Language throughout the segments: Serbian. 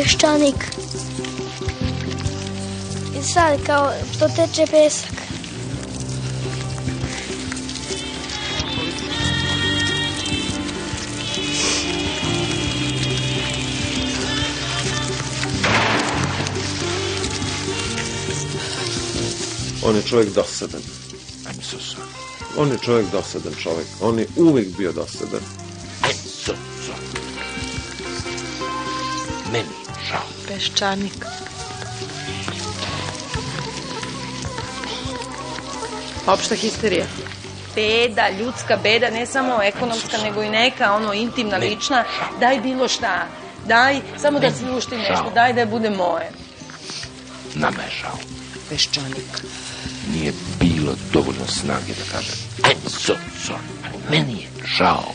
peščanik. I sad kao to teče pesak. On je čovjek dosadan. On je čovjek dosadan čovjek. On je uvijek bio dosadan. peščanik. Opšta histerija. Beda, ljudska beda, ne samo ekonomska, nego i neka, ono, intimna, lična. Daj bilo šta. Daj, samo da se ušti nešto. Daj da bude moje. Nama je žao. Nije bilo dovoljno snage da kažem. E, so, so. Meni je žao.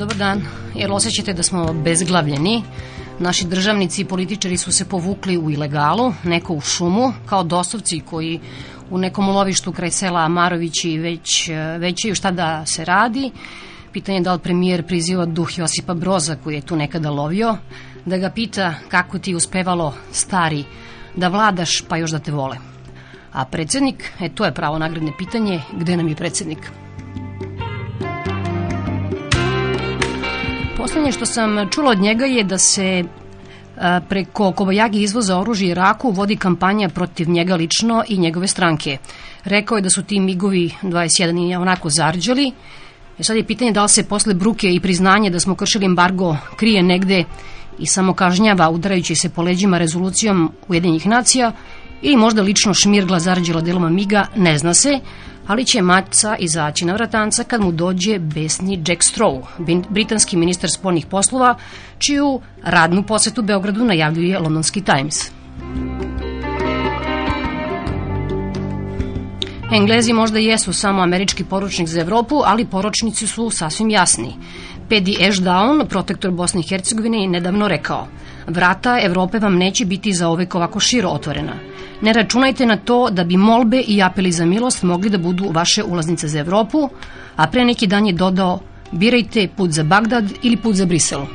Dobar dan. jer osjećate da smo bezglavljeni? Naši državnici i političari su se povukli u ilegalu, neko u šumu, kao dosovci koji u nekom lovištu kraj sela Marovići već, već šta da se radi. Pitanje je da li premijer priziva duh Josipa Broza koji je tu nekada lovio, da ga pita kako ti uspevalo stari da vladaš pa još da te vole. A predsjednik, e to je pravo nagradne pitanje, gde nam je predsjednik? Posljednje što sam čula od njega je da se e, preko Kobajagi izvoza oružja Iraku vodi kampanja protiv njega lično i njegove stranke. Rekao je da su ti migovi 21 onako zarđali. I e, sad je pitanje da li se posle bruke i priznanje da smo kršili embargo krije negde i samo kažnjava udarajući se po leđima rezolucijom Ujedinjenih nacija ili možda lično šmirgla zarđila deloma miga, ne zna se, ali će maca izaći na vratanca kad mu dođe besni Jack Straw, britanski ministar spolnih poslova, čiju radnu posetu Beogradu najavljuje Londonski Times. Englezi možda jesu samo američki poručnik za Europu, ali poročnici su sasvim jasni. Pedi Ashdown, protektor Bosne i Hercegovine, je nedavno rekao Vrata Evrope vam neće biti za ovek ovako širo otvorena. Ne računajte na to da bi molbe i apeli za milost mogli da budu vaše ulaznice za Evropu, a pre neki dan je dodao birajte put za Bagdad ili put za Briselu.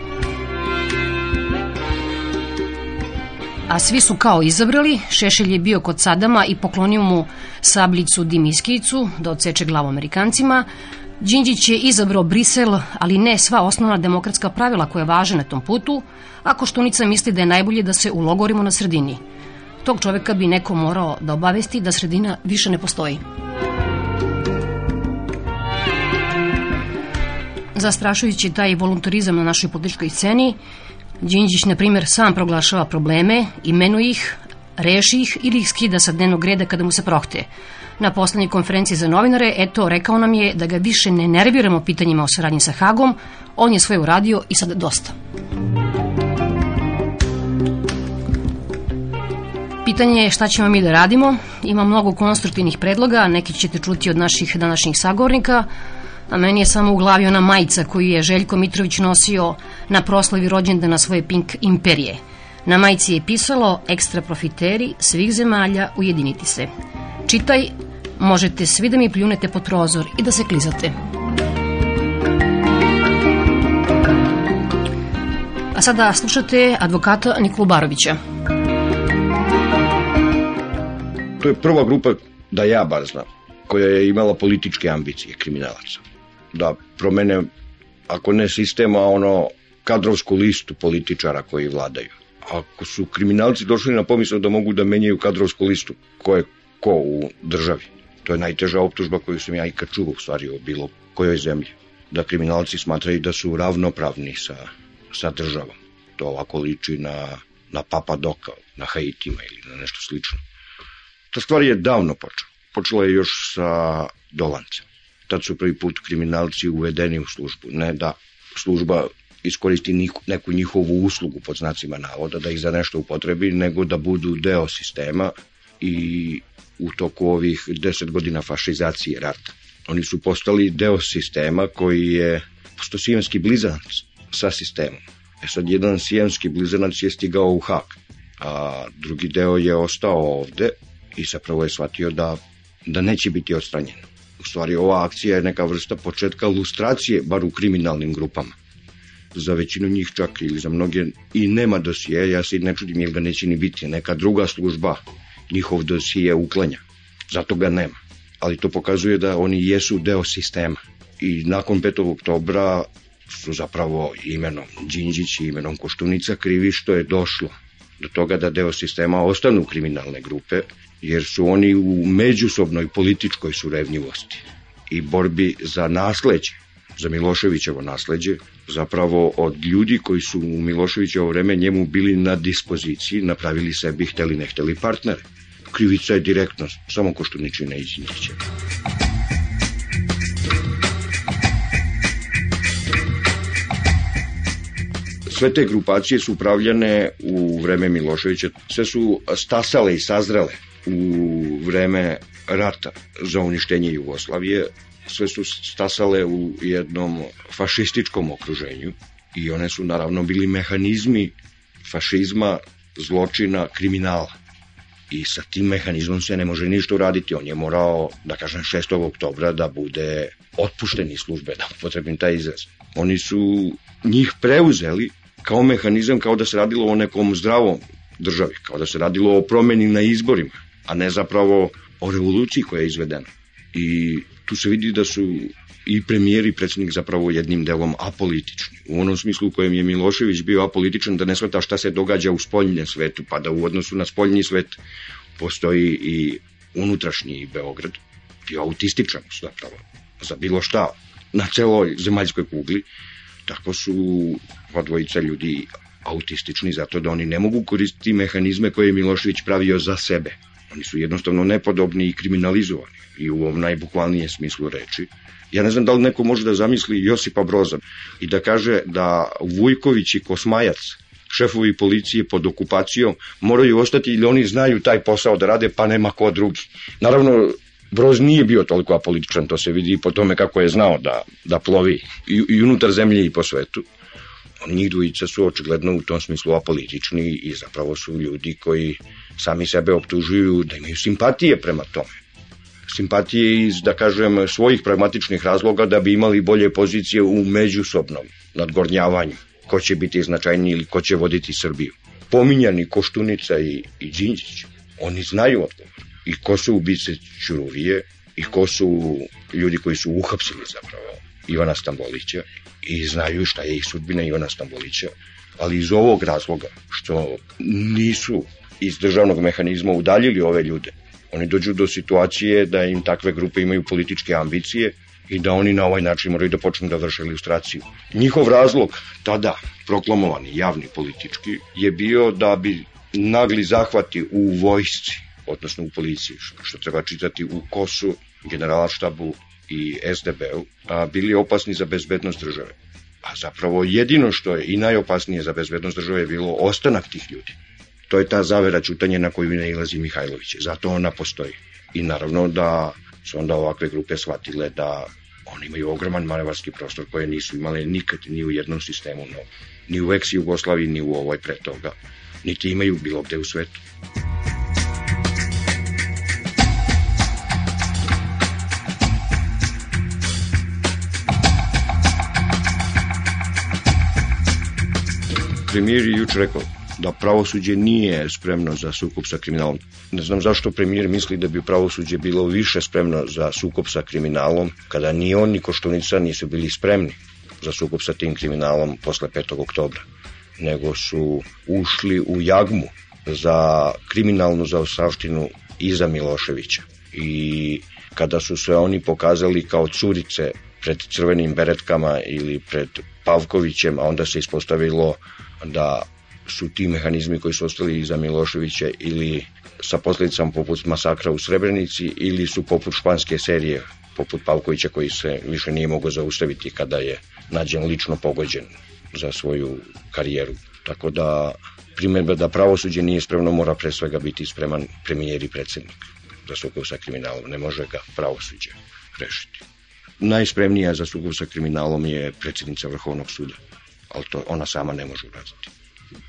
a svi su kao izabrali, Šešelj je bio kod Sadama i poklonio mu sablicu Dimiskicu da odseče glavu Amerikancima, Đinđić je izabrao Brisel, ali ne sva osnovna demokratska pravila koja važe na tom putu, a Koštunica misli da je najbolje da se ulogorimo na sredini. Tog čoveka bi neko morao da obavesti da sredina više ne postoji. Zastrašujući taj voluntarizam na našoj političkoj sceni, Đinđić, na primjer, sam proglašava probleme, imenuje ih, reši ih ili ih skida sa dnevnog reda kada mu se prohte. Na poslednjoj konferenciji za novinare, eto, rekao nam je da ga više ne nerviramo pitanjima o saradnji sa Hagom, on je svoje uradio i sad dosta. Pitanje je šta ćemo mi da radimo. Ima mnogo konstruktivnih predloga, neki ćete čuti od naših današnjih sagovornika, a meni je samo u glavi ona majica koju je Željko Mitrović nosio na proslavi rođendana svoje Pink Imperije – na majci je pisalo ekstra profiteri svih zemalja ujediniti se. Čitaj, možete svi da mi pljunete po prozor i da se klizate. A sada slušate advokata Nikolu Barovića. To je prva grupa, da ja bar znam, koja je imala političke ambicije kriminalaca. Da promene, ako ne sistema, ono kadrovsku listu političara koji vladaju ako su kriminalci došli na pomisao da mogu da menjaju kadrovsku listu, ko je ko u državi. To je najteža optužba koju sam ja ikad čuo u o bilo kojoj zemlji. Da kriminalci smatraju da su ravnopravni sa, sa državom. To ovako liči na, na papadoka, na Haitima ili na nešto slično. Ta stvar je davno počela. Počela je još sa Dolancem. Tad su prvi put kriminalci uvedeni u službu. Ne da služba iskoristi neku njihovu uslugu pod znacima navoda da ih za nešto upotrebi nego da budu deo sistema i u toku ovih deset godina fašizacije rata. Oni su postali deo sistema koji je postosijanski blizanac sa sistemom. E sad, jedan sijanski blizanac je stigao u Hak, a drugi deo je ostao ovde i zapravo je shvatio da, da neće biti odstranjen. U stvari, ova akcija je neka vrsta početka lustracije, bar u kriminalnim grupama za većinu njih čak ili za mnoge i nema dosije, ja se i ne čudim jer ga neće ni biti, neka druga služba njihov dosije uklanja, zato ga nema. Ali to pokazuje da oni jesu deo sistema i nakon 5. oktobra su zapravo imenom Đinđić i imenom Koštunica krivi što je došlo do toga da deo sistema ostanu kriminalne grupe, jer su oni u međusobnoj političkoj surevnjivosti i borbi za nasleđe, za Miloševićevo nasleđe, zapravo od ljudi koji su u Miloševićevo vreme njemu bili na dispoziciji, napravili sebi hteli ne hteli partnere. Krivica je direktno, samo ko niči ne izinjeće. sve te grupacije su upravljane u vreme Miloševića, sve su stasale i sazrele u vreme rata za uništenje Jugoslavije sve su stasale u jednom fašističkom okruženju i one su naravno bili mehanizmi fašizma, zločina, kriminala. I sa tim mehanizmom se ne može ništa uraditi. On je morao, da kažem, 6. oktobra da bude otpušten iz službe, da potrebim taj izraz. Oni su njih preuzeli kao mehanizam, kao da se radilo o nekom zdravom državi, kao da se radilo o promeni na izborima a ne zapravo o revoluciji koja je izvedena. I tu se vidi da su i premijer i predsjednik zapravo jednim delom apolitični. U onom smislu u kojem je Milošević bio apolitičan da ne shvata šta se događa u spoljnjem svetu, pa da u odnosu na spoljni svet postoji i unutrašnji Beograd, bio autističan zapravo za bilo šta na celoj zemaljskoj kugli. Tako su ova ljudi autistični zato da oni ne mogu koristiti mehanizme koje je Milošević pravio za sebe, oni su jednostavno nepodobni i kriminalizovani i u ovom najbukvalnijem smislu reči. Ja ne znam da li neko može da zamisli Josipa Broza i da kaže da Vujković i Kosmajac šefovi policije pod okupacijom moraju ostati ili oni znaju taj posao da rade pa nema ko drugi. Naravno, Broz nije bio toliko apolitičan, to se vidi po tome kako je znao da, da plovi i, i unutar zemlje i po svetu. Njih dvojica su očigledno u tom smislu apolitični i zapravo su ljudi koji sami sebe optužuju da imaju simpatije prema tome. Simpatije iz, da kažem, svojih pragmatičnih razloga da bi imali bolje pozicije u međusobnom nadgornjavanju. Ko će biti značajniji ili ko će voditi Srbiju. Pominjani Koštunica i, i Đinđić, oni znaju odgovor. I ko su ubice Čurovije i ko su ljudi koji su uhapsili zapravo Ivana Stambolića i znaju šta je ih sudbina Ivana Stambolića, ali iz ovog razloga što nisu iz državnog mehanizma udaljili ove ljude, oni dođu do situacije da im takve grupe imaju političke ambicije i da oni na ovaj način moraju da počnu da vrše ilustraciju. Njihov razlog, tada proklamovani javni politički, je bio da bi nagli zahvati u vojsci, odnosno u policiji, što treba čitati u KOSu generalštabu. generala štabu i SDB-u bili opasni za bezbednost države. A zapravo jedino što je i najopasnije za bezbednost države je bilo ostanak tih ljudi. To je ta zavera čutanje na koju ne ilazi Mihajlović. Zato ona postoji. I naravno da su onda ovakve grupe shvatile da oni imaju ogroman manevarski prostor koje nisu imali nikad ni u jednom sistemu, no, ni u ex-Jugoslaviji, ni u ovoj pre toga, niti imaju bilo gde u svetu. premijer je jučer rekao da pravosuđe nije spremno za sukob sa kriminalom. Ne znam zašto premijer misli da bi pravosuđe bilo više spremno za sukob sa kriminalom, kada ni on ni Koštunica nisu bili spremni za sukob sa tim kriminalom posle 5. oktobra, nego su ušli u jagmu za kriminalnu zaostavštinu iza Miloševića. I kada su se oni pokazali kao curice pred crvenim beretkama ili pred Pavkovićem, a onda se ispostavilo da su ti mehanizmi koji su ostali iza Miloševića ili sa posljedicama poput masakra u Srebrenici ili su poput španske serije poput Pavkovića koji se više nije mogao zaustaviti kada je nađen lično pogođen za svoju karijeru. Tako da primjedba da pravosuđe nije spremno mora pre svega biti spreman premijer i predsjednik za sukob sa kriminalom. Ne može ga pravosuđe rešiti najspremnija za sukob sa kriminalom je predsjednica Vrhovnog suda, ali to ona sama ne može uraditi.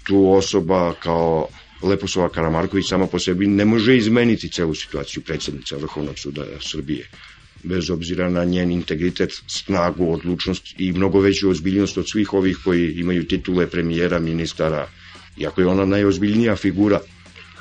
Tu osoba kao Leposova Karamarković sama po sebi ne može izmeniti celu situaciju predsjednica Vrhovnog suda Srbije bez obzira na njen integritet, snagu, odlučnost i mnogo veću ozbiljnost od svih ovih koji imaju titule premijera, ministara. Iako je ona najozbiljnija figura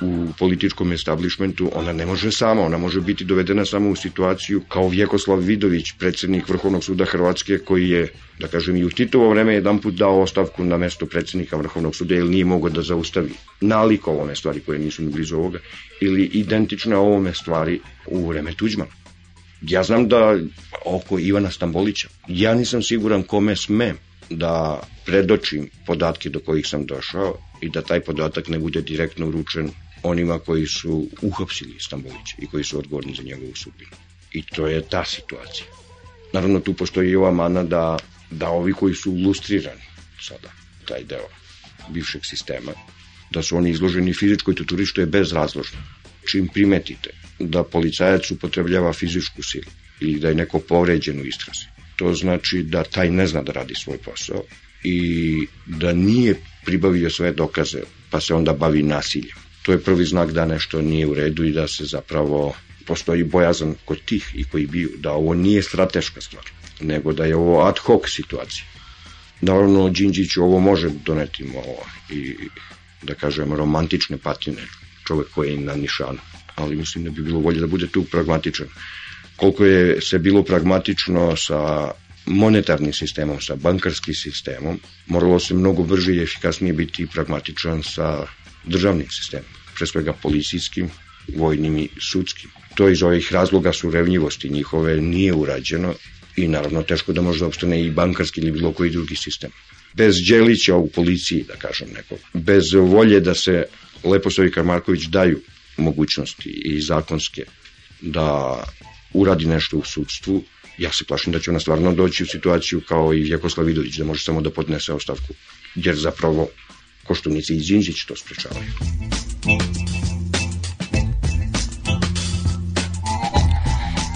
u političkom establishmentu, ona ne može sama, ona može biti dovedena samo u situaciju kao Vjekoslav Vidović, predsjednik Vrhovnog suda Hrvatske, koji je, da kažem, i u Titovo vreme jedan put dao ostavku na mesto predsjednika Vrhovnog suda, jer nije mogao da zaustavi nalik ovome stvari koje nisu ni blizu ovoga, ili identične ovome stvari u vreme Tuđmana. Ja znam da oko Ivana Stambolića, ja nisam siguran kome sme da predočim podatke do kojih sam došao i da taj podatak ne bude direktno uručen onima koji su uhapsili Stambulića i koji su odgovorni za njegovu sudbinu. I to je ta situacija. Naravno, tu postoji i ova mana da, da ovi koji su lustrirani sada, taj deo bivšeg sistema, da su oni izloženi fizičkoj tuturi, što je bezrazložno. Čim primetite da policajac upotrebljava fizičku silu ili da je neko povređen u istrazi, to znači da taj ne zna da radi svoj posao i da nije pribavio sve dokaze, pa se onda bavi nasiljem to je prvi znak da nešto nije u redu i da se zapravo postoji bojazan kod tih i koji biju da ovo nije strateška stvar, nego da je ovo ad hoc situacija. Naravno, Đinđić ovo može doneti ovo i, da kažem, romantične patine, čovjek koji je na nišanu, ali mislim da bi bilo bolje da bude tu pragmatičan. Koliko je se bilo pragmatično sa monetarnim sistemom, sa bankarskim sistemom, moralo se mnogo brže i efikasnije biti pragmatičan sa državnim sistemom pre svega policijskim, vojnim i sudskim. To iz ovih razloga su revnjivosti njihove nije urađeno i naravno teško da može da opstane i bankarski ili bilo koji drugi sistem. Bez Đelića u policiji, da kažem nekog, bez volje da se Leposovi Karmarković daju mogućnosti i zakonske da uradi nešto u sudstvu, ja se plašim da će ona stvarno doći u situaciju kao i Vjekoslav Vidović, da može samo da podnese ostavku, jer zapravo Koštunici i Đinđić to sprečavaju.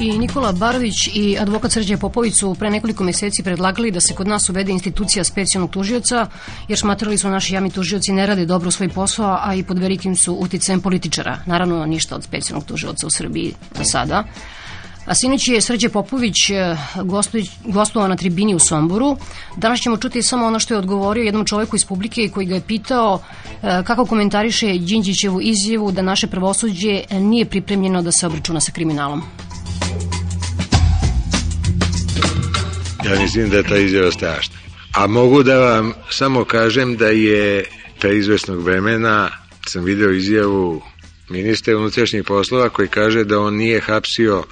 I Nikola Barović i advokat Srđe Popović su pre nekoliko mjeseci predlagali da se kod nas uvede institucija specijalnog tužioca, jer smatrali su naši javni tužioci ne rade dobro svoj posao, a i pod velikim su uticajem političara. Naravno, ništa od specijalnog tužioca u Srbiji do sada. A sinoć je Srđe Popović e, gostovao na tribini u Somboru. Danas ćemo čuti samo ono što je odgovorio jednom čovjeku iz publike koji ga je pitao e, kako komentariše Đinđićevu izjevu da naše pravosuđe nije pripremljeno da se obračuna sa kriminalom. Ja mislim da je ta izjava strašna. A mogu da vam samo kažem da je pre izvesnog vremena sam video izjavu ministra unutrašnjih poslova koji kaže da on nije hapsio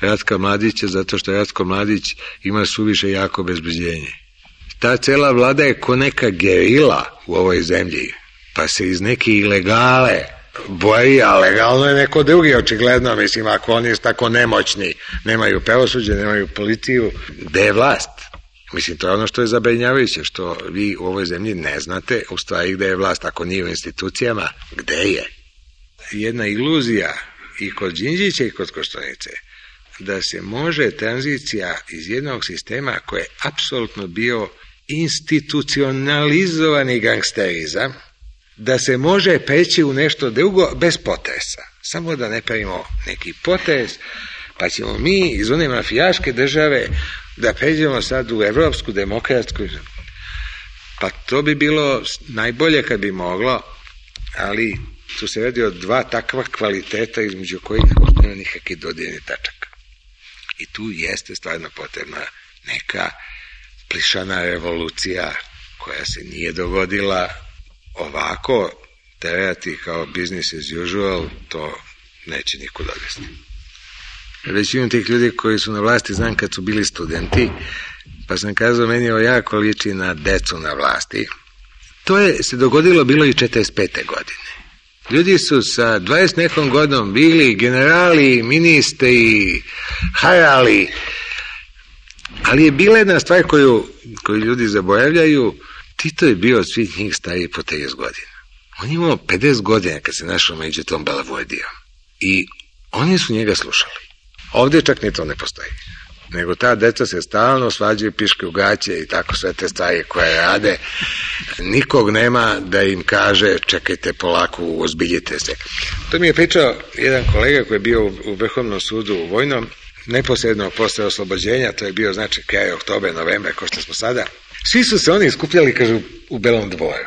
Ratka Mladića zato što Ratko Mladić ima suviše jako bezbuđenje. Ta cela vlada je ko neka gerila u ovoj zemlji, pa se iz neke ilegale boji, a legalno je neko drugi, očigledno, mislim, ako oni su tako nemoćni, nemaju pravosuđe, nemaju policiju, gde je vlast? Mislim, to je ono što je zabrinjavajuće, što vi u ovoj zemlji ne znate u stvari gde je vlast, ako nije u institucijama, gde je? Jedna iluzija i kod Đinđića i kod da se može tranzicija iz jednog sistema koji je apsolutno bio institucionalizovani gangsterizam, da se može peći u nešto drugo bez potresa. Samo da ne pravimo neki potres, pa ćemo mi iz one mafijaške države da pređemo sad u evropsku demokratsku. Pa to bi bilo najbolje kad bi moglo, ali tu se radi o dva takva kvaliteta između kojih nema nikakve dodijene tačaka. I tu jeste stvarno potrebna neka plišana revolucija koja se nije dogodila ovako terati kao business as usual, to neće niko dovesti. Većinu tih ljudi koji su na vlasti znam kad su bili studenti, pa sam kazao meni o jako liči na decu na vlasti. To je se dogodilo bilo i 45. godine. Ljudi su sa 20 nekom godom bili generali, ministri i hajali. Ali je bila jedna stvar koju, koju ljudi zaboravljaju. Tito je bio od svih njih stariji po 30 godina. On je imao 50 godina kad se našao među tom Balavodijom. I oni su njega slušali. Ovdje čak ni to ne postoji nego ta deca se stalno svađaju piške u gaće i tako sve te stvari koje rade. Nikog nema da im kaže čekajte polako, ozbiljite se. To mi je pričao jedan kolega koji je bio u Vrhovnom sudu u Vojnom, neposredno posle oslobođenja, to je bio znači kraj oktober, novembra, ko što smo sada. Svi su se oni skupljali, kažu, u Belom dvoru.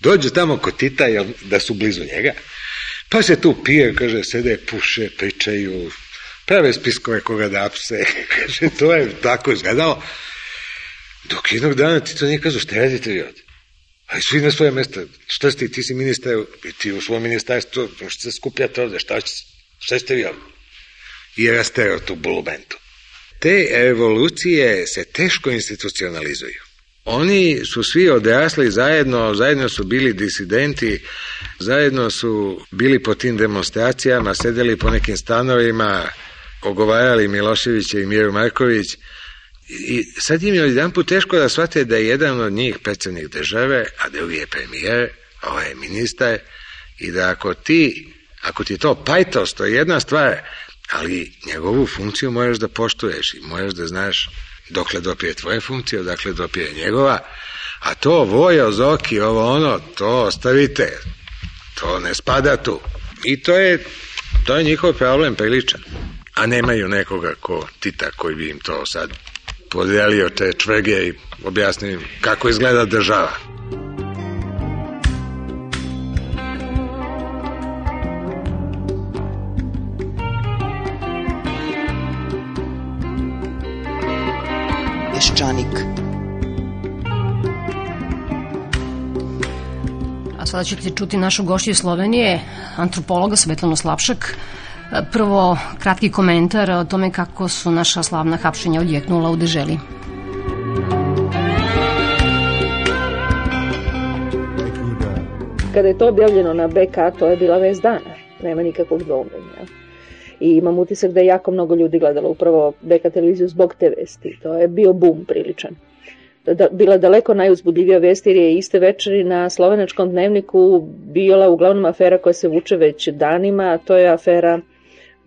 Dođu tamo kod Tita, da su blizu njega, pa se tu pije, kaže, sede, puše, pričaju, prave spiskove koga da pse, kaže, to je tako izgledalo. Dok jednog dana ti to nije kazao, šta radite vi ovdje? A svi na svoje mjesta, šta ste, ti si ministar, ti u svom ministarstvu, što se skupljate ovdje, šta, šta ste vi ovdje? I je tu bulubentu. Te evolucije se teško institucionalizuju. Oni su svi odrasli zajedno, zajedno su bili disidenti, zajedno su bili po tim demonstracijama, sedeli po nekim stanovima, ogovarali Miloševića i Miru Marković i sad im je jedan put teško da shvate da je jedan od njih predsjednik države, a drugi je premijer, a ovaj je ministar i da ako ti, ako ti to pajtos, to je jedna stvar, ali njegovu funkciju moraš da poštuješ i moraš da znaš dokle dopije tvoje funkcije, odakle dopije njegova, a to vojo, zoki, ovo ono, to ostavite, to ne spada tu. I to je, to je njihov problem priličan a nemaju nekoga ko Tita koji bi im to sad podijelio te čvege i objasnio kako izgleda država. A sada ćete čuti našu gošću iz Slovenije, antropologa Svetlano Slapšak, Prvo, kratki komentar o tome kako su naša slavna hapšenja odjeknula u deželi. Kada je to objavljeno na BK, to je bila vez dana. Nema nikakvog dvomljenja. I imam utisak da je jako mnogo ljudi gledalo upravo BK televiziju zbog te vesti. To je bio bum priličan. Da, bila daleko najuzbudljivija vest jer je iste večeri na slovenačkom dnevniku bila uglavnom afera koja se vuče već danima, a to je afera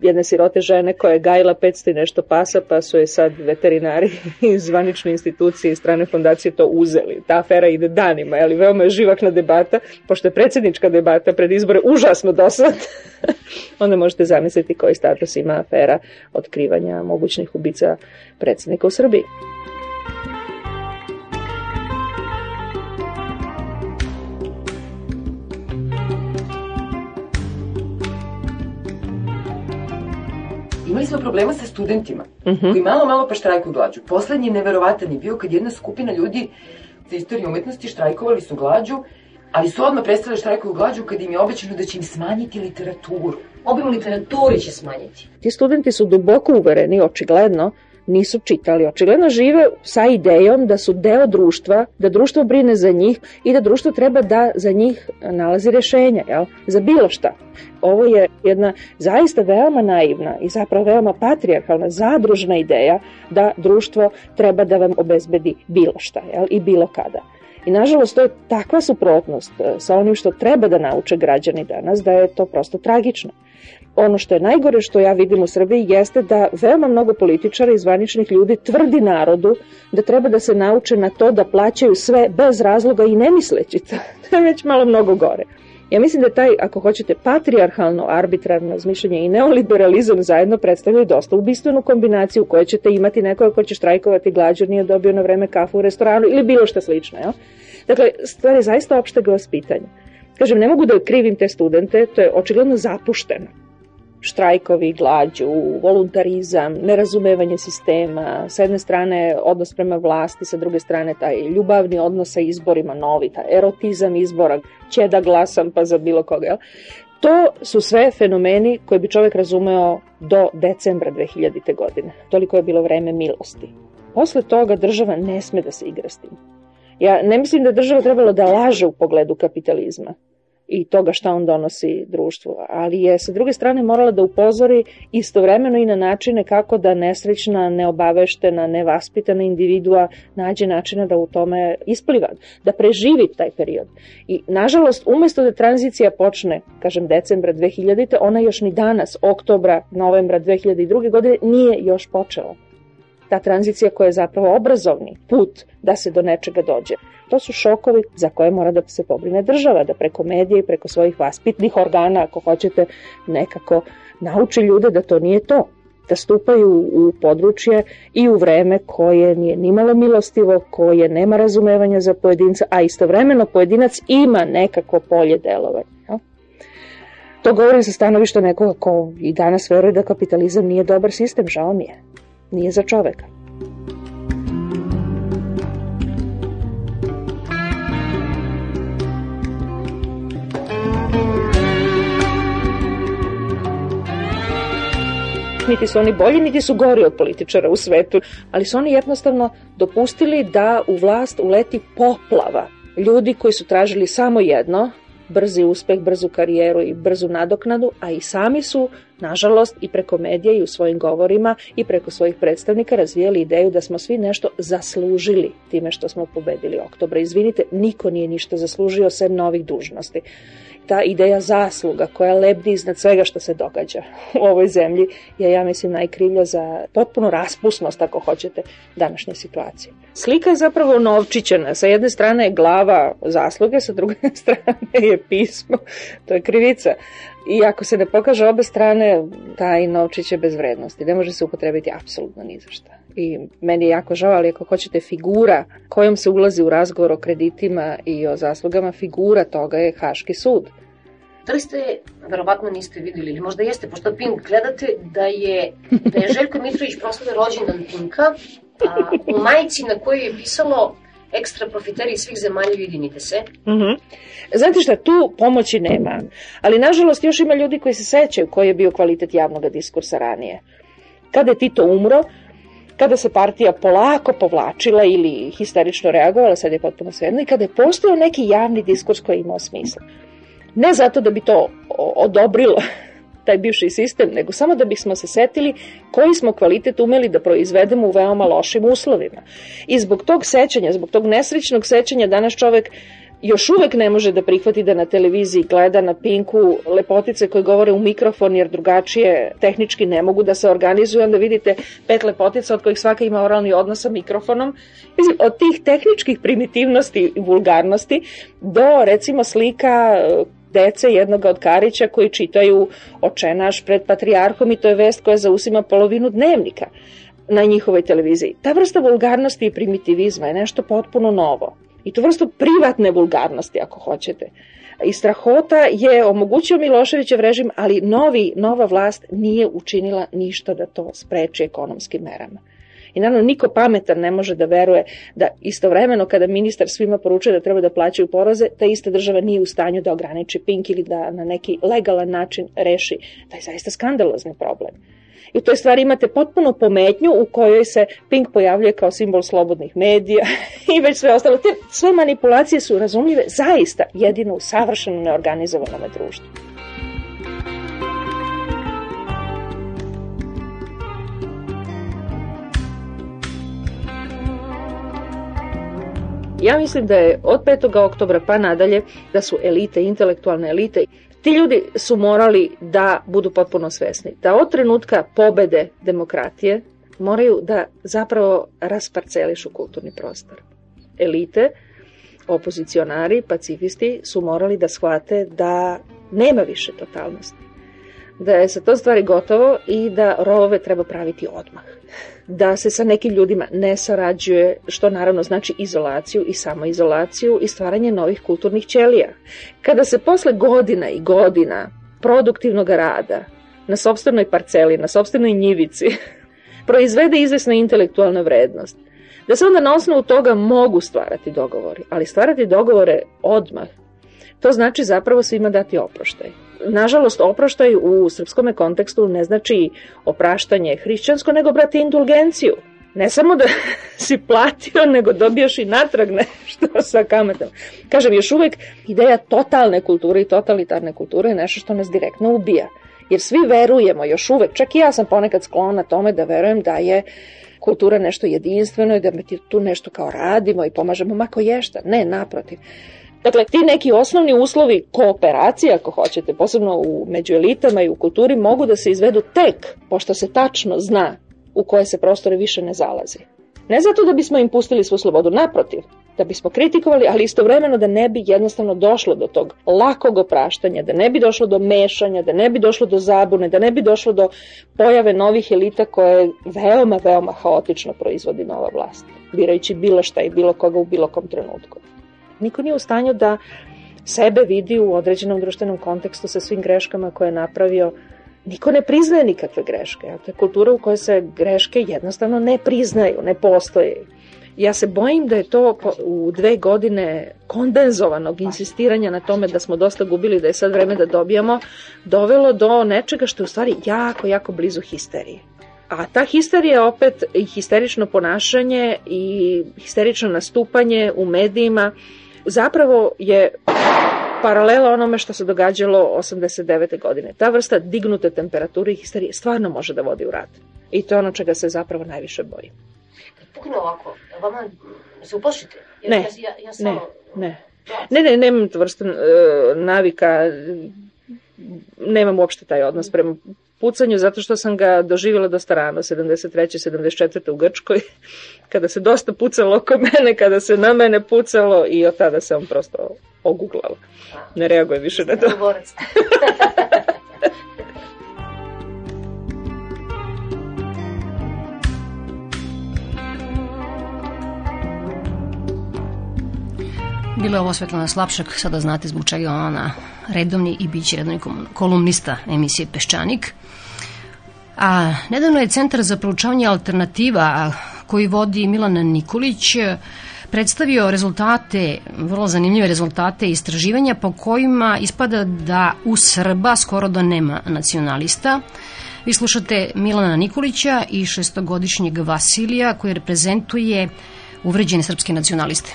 jedne sirote žene koja je gajila 500 i nešto pasa, pa su je sad veterinari iz zvanične institucije i strane fondacije to uzeli. Ta afera ide danima, ali veoma je živakna debata, pošto je predsjednička debata pred izbore užasno dosad, onda možete zamisliti koji status ima afera otkrivanja mogućnih ubica predsjednika u Srbiji. imali smo problema sa studentima uh koji malo, malo pa štrajkuju glađu. Poslednji neverovatan je bio kad jedna skupina ljudi za istoriju umetnosti štrajkovali su glađu, ali su odmah prestali štrajkuju glađu kad im je obećano da će im smanjiti literaturu. Obim literaturi će smanjiti. Ti studenti su duboko uvereni, očigledno, nisu čitali. Očigledno žive sa idejom da su deo društva, da društvo brine za njih i da društvo treba da za njih e, nalazi rešenja, jel? za bilo šta. Ovo je jedna zaista veoma naivna i zapravo veoma patrijarhalna, zadružna ideja da društvo treba da vam obezbedi bilo šta jel? i bilo kada. I nažalost to je takva suprotnost e, sa onim što treba da nauče građani danas da je to prosto tragično ono što je najgore što ja vidim u Srbiji jeste da veoma mnogo političara i zvaničnih ljudi tvrdi narodu da treba da se nauče na to da plaćaju sve bez razloga i ne misleći to. to je već malo mnogo gore. Ja mislim da taj, ako hoćete, patrijarhalno, arbitrarno zmišljenje i neoliberalizam zajedno predstavljaju dosta ubistvenu kombinaciju u kojoj ćete imati nekoga ko će štrajkovati glađer, nije dobio na vreme kafu u restoranu ili bilo što slično. Jel? Dakle, stvar je zaista opšteg vaspitanja. Kažem, ne mogu da krivim te studente, to je očigledno zapušteno štrajkovi, glađu, voluntarizam, nerazumevanje sistema, s jedne strane odnos prema vlasti, sa druge strane taj ljubavni odnos sa izborima novita, erotizam izbora, će da glasam pa za bilo koga. Jel? To su sve fenomeni koje bi čovjek razumeo do decembra 2000. godine. Toliko je bilo vreme milosti. Posle toga država ne sme da se igra s tim. Ja ne mislim da država trebalo da laže u pogledu kapitalizma i toga šta on donosi društvu. Ali je sa druge strane morala da upozori istovremeno i na načine kako da nesrećna, neobaveštena, nevaspitana individua nađe načina da u tome ispliva, da preživi taj period. I nažalost, umesto da tranzicija počne, kažem, decembra 2000. ona još ni danas, oktobra, novembra 2002. godine nije još počela ta tranzicija koja je zapravo obrazovni put da se do nečega dođe. To su šokovi za koje mora da se pobrine država, da preko medija i preko svojih vaspitnih organa, ako hoćete, nekako nauči ljude da to nije to, da stupaju u područje i u vreme koje nije nimalo milostivo, koje nema razumevanja za pojedinca, a istovremeno pojedinac ima nekako polje delovanja. To govorim sa stanovišta nekoga ko i danas veruje da kapitalizam nije dobar sistem, žao mi je nije za čoveka. niti su oni bolji, niti su gori od političara u svetu, ali su oni jednostavno dopustili da u vlast uleti poplava ljudi koji su tražili samo jedno, brzi uspeh, brzu karijeru i brzu nadoknadu, a i sami su nažalost, i preko medija i u svojim govorima i preko svojih predstavnika razvijali ideju da smo svi nešto zaslužili time što smo pobedili oktobra. Izvinite, niko nije ništa zaslužio sem novih dužnosti. Ta ideja zasluga koja lebdi iznad svega što se događa u ovoj zemlji je, ja mislim, najkrivlja za potpuno raspusnost, ako hoćete, današnje situacije. Slika je zapravo novčićena. Sa jedne strane je glava zasluge, sa druge strane je pismo. To je krivica. I ako se ne pokaže obe strane, taj novčić je bez vrednosti. Ne može se upotrebiti apsolutno ni za šta. I meni je jako žao, ali ako hoćete figura kojom se ulazi u razgovor o kreditima i o zaslugama, figura toga je Haški sud. Da li ste, verovatno niste videli, ili možda jeste, pošto Pink gledate da je, da je Željko Mitrović proslave rođendan Pinka a, u majici na kojoj je pisalo ekstra profiteri svih zemalja, ujedinite se. mm Znate šta, tu pomoći nema. Ali nažalost još ima ljudi koji se sećaju koji je bio kvalitet javnog diskursa ranije. Kada je Tito umro, kada se partija polako povlačila ili histerično reagovala, sad je potpuno svejedno, i kada je postao neki javni diskurs koji je imao smisla. Ne zato da bi to odobrilo taj bivši sistem, nego samo da bismo se setili koji smo kvalitet umeli da proizvedemo u veoma lošim uslovima. I zbog tog sećanja, zbog tog nesrećnog sećanja danas čovek još uvek ne može da prihvati da na televiziji gleda na Pinku lepotice koje govore u mikrofon jer drugačije tehnički ne mogu da se organizuju. Onda vidite pet lepotica od kojih svaka ima oralni odnos sa mikrofonom. od tih tehničkih primitivnosti i vulgarnosti do recimo slika dece jednog od Karića koji čitaju očenaš pred patrijarhom i to je vest koja zausima polovinu dnevnika na njihovoj televiziji. Ta vrsta vulgarnosti i primitivizma je nešto potpuno novo. I tu vrstu privatne vulgarnosti, ako hoćete. I strahota je omogućio Miloševićev režim, ali novi, nova vlast nije učinila ništa da to spreči ekonomskim merama. I naravno niko pametan ne može da veruje da istovremeno kada ministar svima poručuje da treba da plaćaju poroze, ta ista država nije u stanju da ograniči pink ili da na neki legalan način reši taj zaista skandalozni problem. I u toj stvari imate potpuno pometnju u kojoj se Pink pojavljuje kao simbol slobodnih medija i već sve ostalo. sve manipulacije su razumljive zaista jedino u savršeno neorganizovanome društvu. Ja mislim da je od 5. oktobra pa nadalje da su elite, intelektualne elite, ti ljudi su morali da budu potpuno svesni, da od trenutka pobede demokratije moraju da zapravo rasparcelišu kulturni prostor. Elite, opozicionari, pacifisti su morali da shvate da nema više totalnosti da je sa to stvari gotovo i da rovove treba praviti odmah. Da se sa nekim ljudima ne sarađuje, što naravno znači izolaciju i samoizolaciju i stvaranje novih kulturnih ćelija. Kada se posle godina i godina produktivnog rada na sobstvenoj parceli, na sobstvenoj njivici, proizvede izvesna intelektualna vrednost, da se onda na osnovu toga mogu stvarati dogovori, ali stvarati dogovore odmah to znači zapravo svima dati oproštaj. Nažalost, oproštaj u srpskom kontekstu ne znači opraštanje hrišćansko, nego brati indulgenciju. Ne samo da si platio, nego dobiješ i natrag nešto sa kametom. Kažem, još uvijek ideja totalne kulture i totalitarne kulture je nešto što nas direktno ubija. Jer svi verujemo još uvijek, čak i ja sam ponekad sklona tome da verujem da je kultura nešto jedinstveno i da mi tu nešto kao radimo i pomažemo mako ješta. Ne, naprotiv. Dakle, ti neki osnovni uslovi kooperacije, ako hoćete, posebno u, među elitama i u kulturi, mogu da se izvedu tek pošto se tačno zna u koje se prostore više ne zalazi. Ne zato da bismo im pustili svu slobodu, naprotiv, da bismo kritikovali, ali istovremeno da ne bi jednostavno došlo do tog lakog opraštanja, da ne bi došlo do mešanja, da ne bi došlo do zabune, da ne bi došlo do pojave novih elita koje veoma, veoma haotično proizvodi nova vlast, birajući bilo šta i bilo koga u bilo kom trenutku. Niko nije u stanju da sebe vidi u određenom društvenom kontekstu sa svim greškama koje je napravio. Niko ne priznaje nikakve greške. To je kultura u kojoj se greške jednostavno ne priznaju, ne postoje. Ja se bojim da je to u dve godine kondenzovanog pa, insistiranja na tome da smo dosta gubili, da je sad vreme da dobijamo, dovelo do nečega što je u stvari jako, jako blizu histerije. A ta histerija je opet i histerično ponašanje i histerično nastupanje u medijima zapravo je paralela onome što se događalo 89. godine. Ta vrsta dignute temperature i histerije stvarno može da vodi u rat. I to je ono čega se zapravo najviše boji. Kad pukne ovako, se uplašite? ne, ja, ja ne, ne. Ne, ne, nemam vrstu e, navika, nemam uopšte taj odnos prema pucanju zato što sam ga doživjela dosta rano, 73. 74. u Grčkoj, kada se dosta pucalo oko mene, kada se na mene pucalo i od tada on prosto oguglala. Ne reaguje više na to. Bilo je ovo Svetlana Slapšak, sada znate zbog čega ona redovni i bit će redovni kolumnista emisije Peščanik. A nedavno je Centar za proučavanje alternativa koji vodi Milan Nikolić e, predstavio rezultate, vrlo zanimljive rezultate istraživanja po kojima ispada da u Srba skoro da nema nacionalista. Vi slušate Milana Nikolića i šestogodišnjeg Vasilija koji reprezentuje uvređene srpske nacionaliste.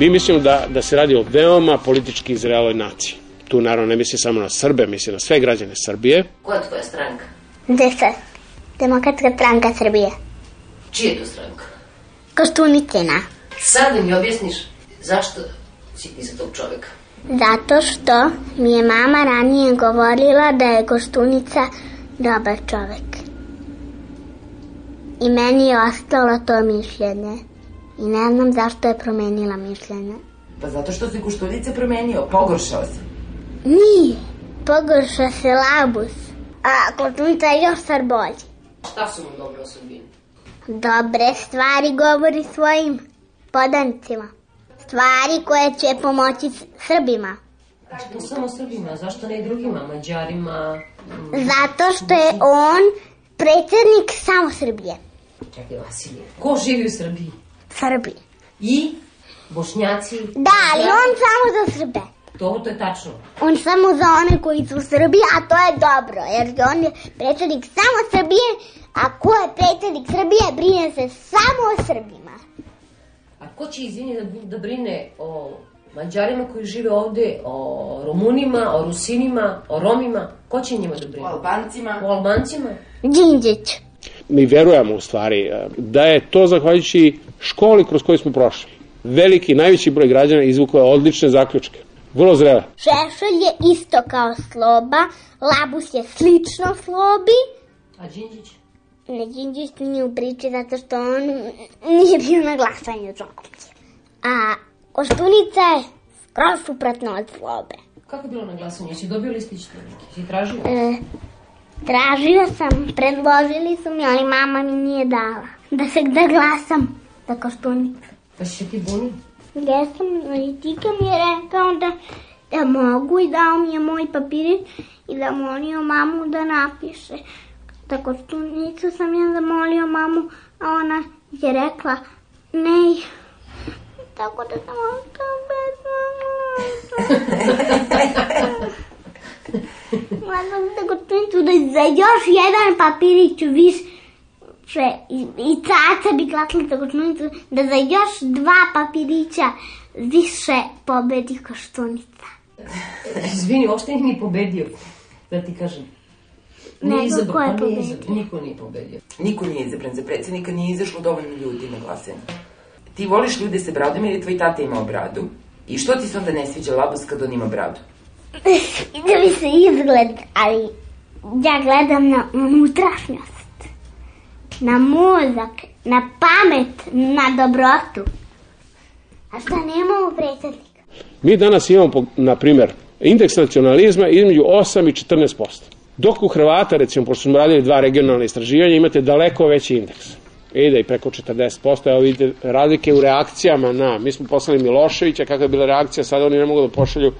Mi mislimo da, da se radi o veoma politički izrealoj naciji. Tu naravno ne misli samo na Srbe, misli na sve građane Srbije. Koja je tvoja stranka? Demokratska stranka Srbije. Čija je to stranka? Koštunicina. Sad mi objasniš zašto si ti za tog čoveka. Zato što mi je mama ranije govorila da je Koštunica dobar čovek. I meni je ostalo to mišljenje i ne znam zašto je promenila mišljenje. Pa zato što si Kuštuljice promenio, pogoršao se. Nije, pogoršao se Labus, a Kočunica je još sar bolji. Šta su mu dobre osobine? Dobre stvari govori svojim podancima. Stvari koje će pomoći Srbima. Što samo Srbima, zašto ne i drugima, Mađarima? Zato što je on predsjednik samo Srbije. Čekaj, Vasilije, ko živi u Srbiji? Srbi. I bošnjaci? Da, ali on samo za Srbe. To, je tačno. On samo za one koji su Srbi, a to je dobro, jer on je predsjednik samo Srbije, a ko je predsjednik Srbije brine se samo o Srbima. A ko će, izvini, da, brine o Mađarima koji žive ovdje, o Rumunima, o Rusinima, o Romima, ko će njima da brine? O Albancima. Albancima? Mi verujemo u stvari eh, da je to zahvaljujući školi kroz koju smo prošli. Veliki, najveći broj građana izvukao odlične zaključke. Vrlo zrela. Šešelj je isto kao sloba, labus je slično slobi. A Đinđić? Ne, Đinđić nije u priči zato što on nije bio na glasanju Đorđe. A Koštunica je skroz suprotno od slobe. Kako je bilo na glasanju? Jesi dobio listić tražio? E, tražio sam, predložili su mi, ali mama mi nije dala da se gde glasam da kaštuni. Pa še ti Ja sam i ti mi je rekao da, da mogu i dao mi je moj papirić i da molio mamu da napiše. Da koštunicu sam ja zamolio mamu, a ona je rekla ne. Tako da sam ostao ono bez da koštunicu da za još jedan papirić više će i, tata caca bi glasila za koštunicu da za još dva papirića više pobedi koštunica. Izvini, uopšte nije ni pobedio, da ti kažem. ne Nego izabran, ko je pa pobedio? Nije niko nije pobedio. Niko nije izabran za predsjednika, nije izašlo dovoljno ljudi na glasanje. Ti voliš ljude sa bradom jer je tvoj tata imao bradu. I što ti se onda ne sviđa Labus kad on ima bradu? da mi se izgled, ali ja gledam na unutrašnjost na mozak, na pamet, na dobrotu. A šta nemamo predsjednika? Mi danas imamo, na primjer, indeks nacionalizma između 8 i 14%. Dok u Hrvata, recimo, pošto smo radili dva regionalne istraživanja, imate daleko veći indeks. Ide i preko 40%. Evo vidite razlike u reakcijama na... Mi smo poslali Miloševića, kakva je bila reakcija, sada oni ne mogu da pošalju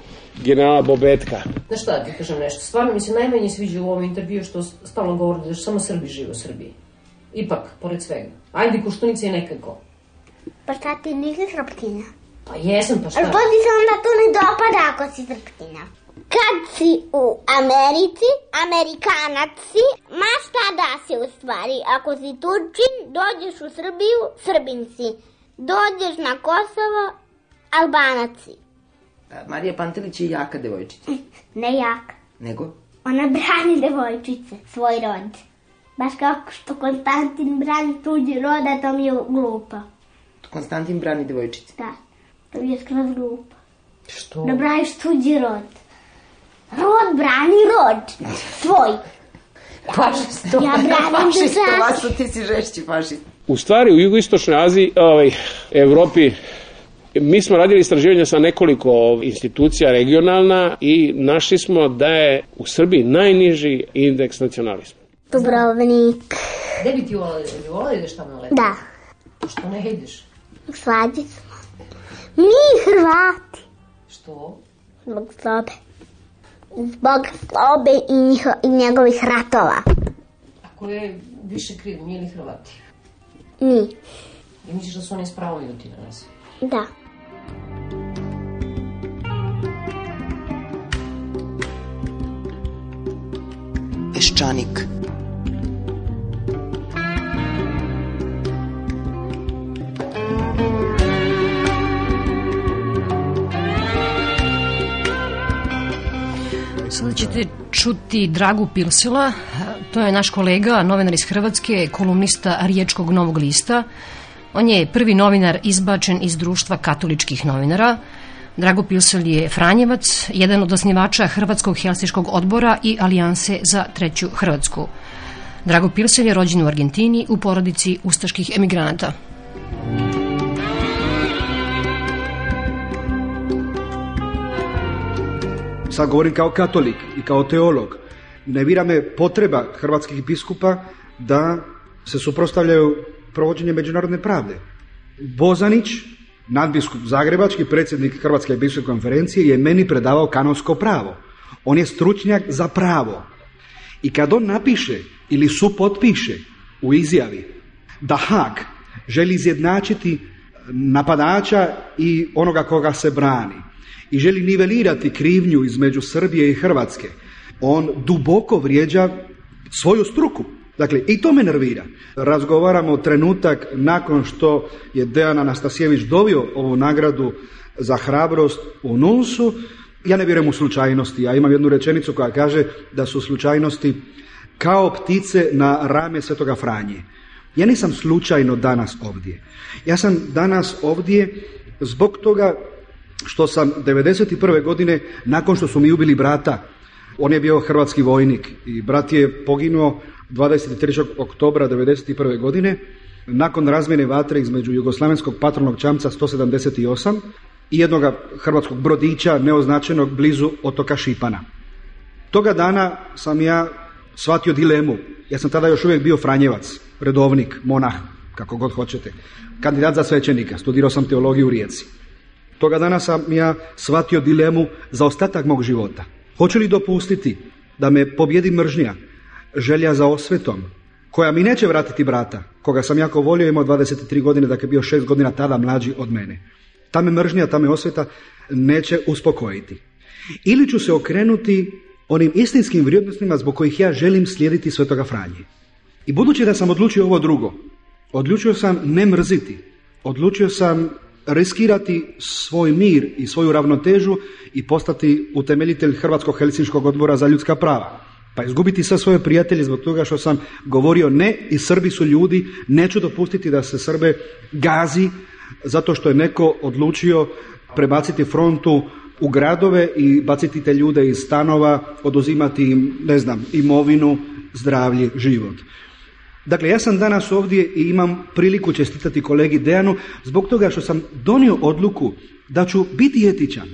generala Bobetka. Da šta ti kažem nešto, stvarno mi se najmanje sviđa u ovom intervju što stalno govori da samo Srbi žive u Srbiji. Ipak, pored svega. Ajde, Koštunica je nekako. Pa šta ti nisi srpkinja? Pa jesam, pa šta? Ali ti se onda to ne dopada ako si srpkinja. Kad si u Americi, Amerikanac si, ma šta da si u stvari. Ako si Turčin, dođeš u Srbiju, Srbin si. Dođeš na Kosovo, Albanac si. Marija Pantelić je jaka devojčica. ne jaka. Nego? Ona brani devojčice, svoj rod baš kao što Konstantin brani tuđi roda, to mi je glupo. Konstantin brani devojčice? Da, to mi je skroz glupa. Što? Da braniš tuđi rod. Rod brani rod, tvoj. Ovaj, ja branim ovaj, ti si žešći U stvari u jugoistočnoj Aziji, ovaj, Evropi, mi smo radili istraživanja sa nekoliko ovaj, institucija regionalna i našli smo da je u Srbiji najniži indeks nacionalizma. Dubrovnik. Gde bi ti volala, bi ideš tamo na leto? Da. Pa što ne ideš? Svađi smo. Mi Hrvati. Što? Zbog slobe. Zbog slobe i, njegovih ratova. A ko je više kriv, mi ili Hrvati? Mi. I misliš da su oni spravo ljuti na nas? Da. Peščanik Sada ćete čuti Dragu Pilsila, to je naš kolega, novinar iz Hrvatske, kolumnista Riječkog Novog lista. On je prvi novinar izbačen iz društva katoličkih novinara. Drago Pilsel je Franjevac, jedan od osnivača Hrvatskog helsiškog odbora i Alijanse za treću Hrvatsku. Drago Pilsel je rođen u Argentini u porodici ustaških emigranata. sad govorim kao katolik i kao teolog, ne vira me potreba hrvatskih biskupa da se suprostavljaju provođenje međunarodne pravde. Bozanić, nadbiskup Zagrebački, predsjednik Hrvatske biskupske konferencije, je meni predavao kanonsko pravo. On je stručnjak za pravo. I kad on napiše ili supotpiše u izjavi da Hag želi izjednačiti napadača i onoga koga se brani, i želi nivelirati krivnju između Srbije i Hrvatske. On duboko vrijeđa svoju struku. Dakle, i to me nervira. Razgovaramo trenutak nakon što je Dejan Anastasijević dobio ovu nagradu za hrabrost u Nunsu. Ja ne vjerujem u slučajnosti. Ja imam jednu rečenicu koja kaže da su slučajnosti kao ptice na rame Svetoga Franje. Ja nisam slučajno danas ovdje. Ja sam danas ovdje zbog toga što sam 1991. godine nakon što su mi ubili brata, on je bio hrvatski vojnik i brat je poginuo 23. oktobra 1991. godine nakon razmjene vatre između jugoslavenskog patronog čamca 178 i jednog hrvatskog brodića neoznačenog blizu otoka Šipana. Toga dana sam ja shvatio dilemu. Ja sam tada još uvijek bio Franjevac, redovnik, monah, kako god hoćete. Kandidat za svećenika, studirao sam teologiju u Rijeci. Toga dana sam ja shvatio dilemu za ostatak mog života. Hoću li dopustiti da me pobjedi mržnja, želja za osvetom, koja mi neće vratiti brata, koga sam jako volio, imao 23 godine, je dakle bio 6 godina tada mlađi od mene. Ta me mržnja, ta me osveta neće uspokojiti. Ili ću se okrenuti onim istinskim vrijednostima zbog kojih ja želim slijediti Svetoga Franje. I budući da sam odlučio ovo drugo, odlučio sam ne mrziti, odlučio sam riskirati svoj mir i svoju ravnotežu i postati utemeljitelj Hrvatskog helsinškog odbora za ljudska prava. Pa izgubiti sve svoje prijatelje zbog toga što sam govorio ne i Srbi su ljudi, neću dopustiti da se Srbe gazi zato što je neko odlučio prebaciti frontu u gradove i baciti te ljude iz stanova, oduzimati im, ne znam, imovinu, zdravlje, život. Dakle, ja sam danas ovdje i imam priliku čestitati kolegi Dejanu zbog toga što sam donio odluku da ću biti etičan.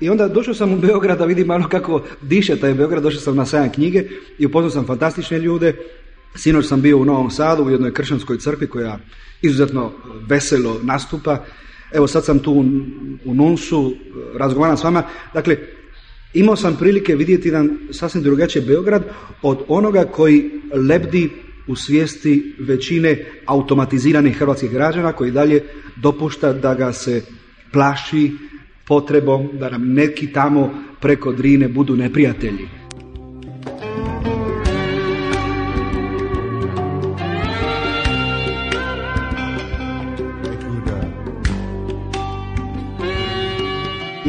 I onda došao sam u Beograd da vidim malo kako diše taj Beograd, došao sam na sajan knjige i upoznao sam fantastične ljude. Sinoć sam bio u Novom Sadu u jednoj kršćanskoj crkvi koja izuzetno veselo nastupa. Evo sad sam tu u Nunsu, razgovaram s vama. Dakle, imao sam prilike vidjeti jedan sasvim drugačiji Beograd od onoga koji lebdi u svijesti većine automatiziranih hrvatskih građana koji dalje dopušta da ga se plaši potrebom da nam neki tamo preko Drine budu neprijatelji.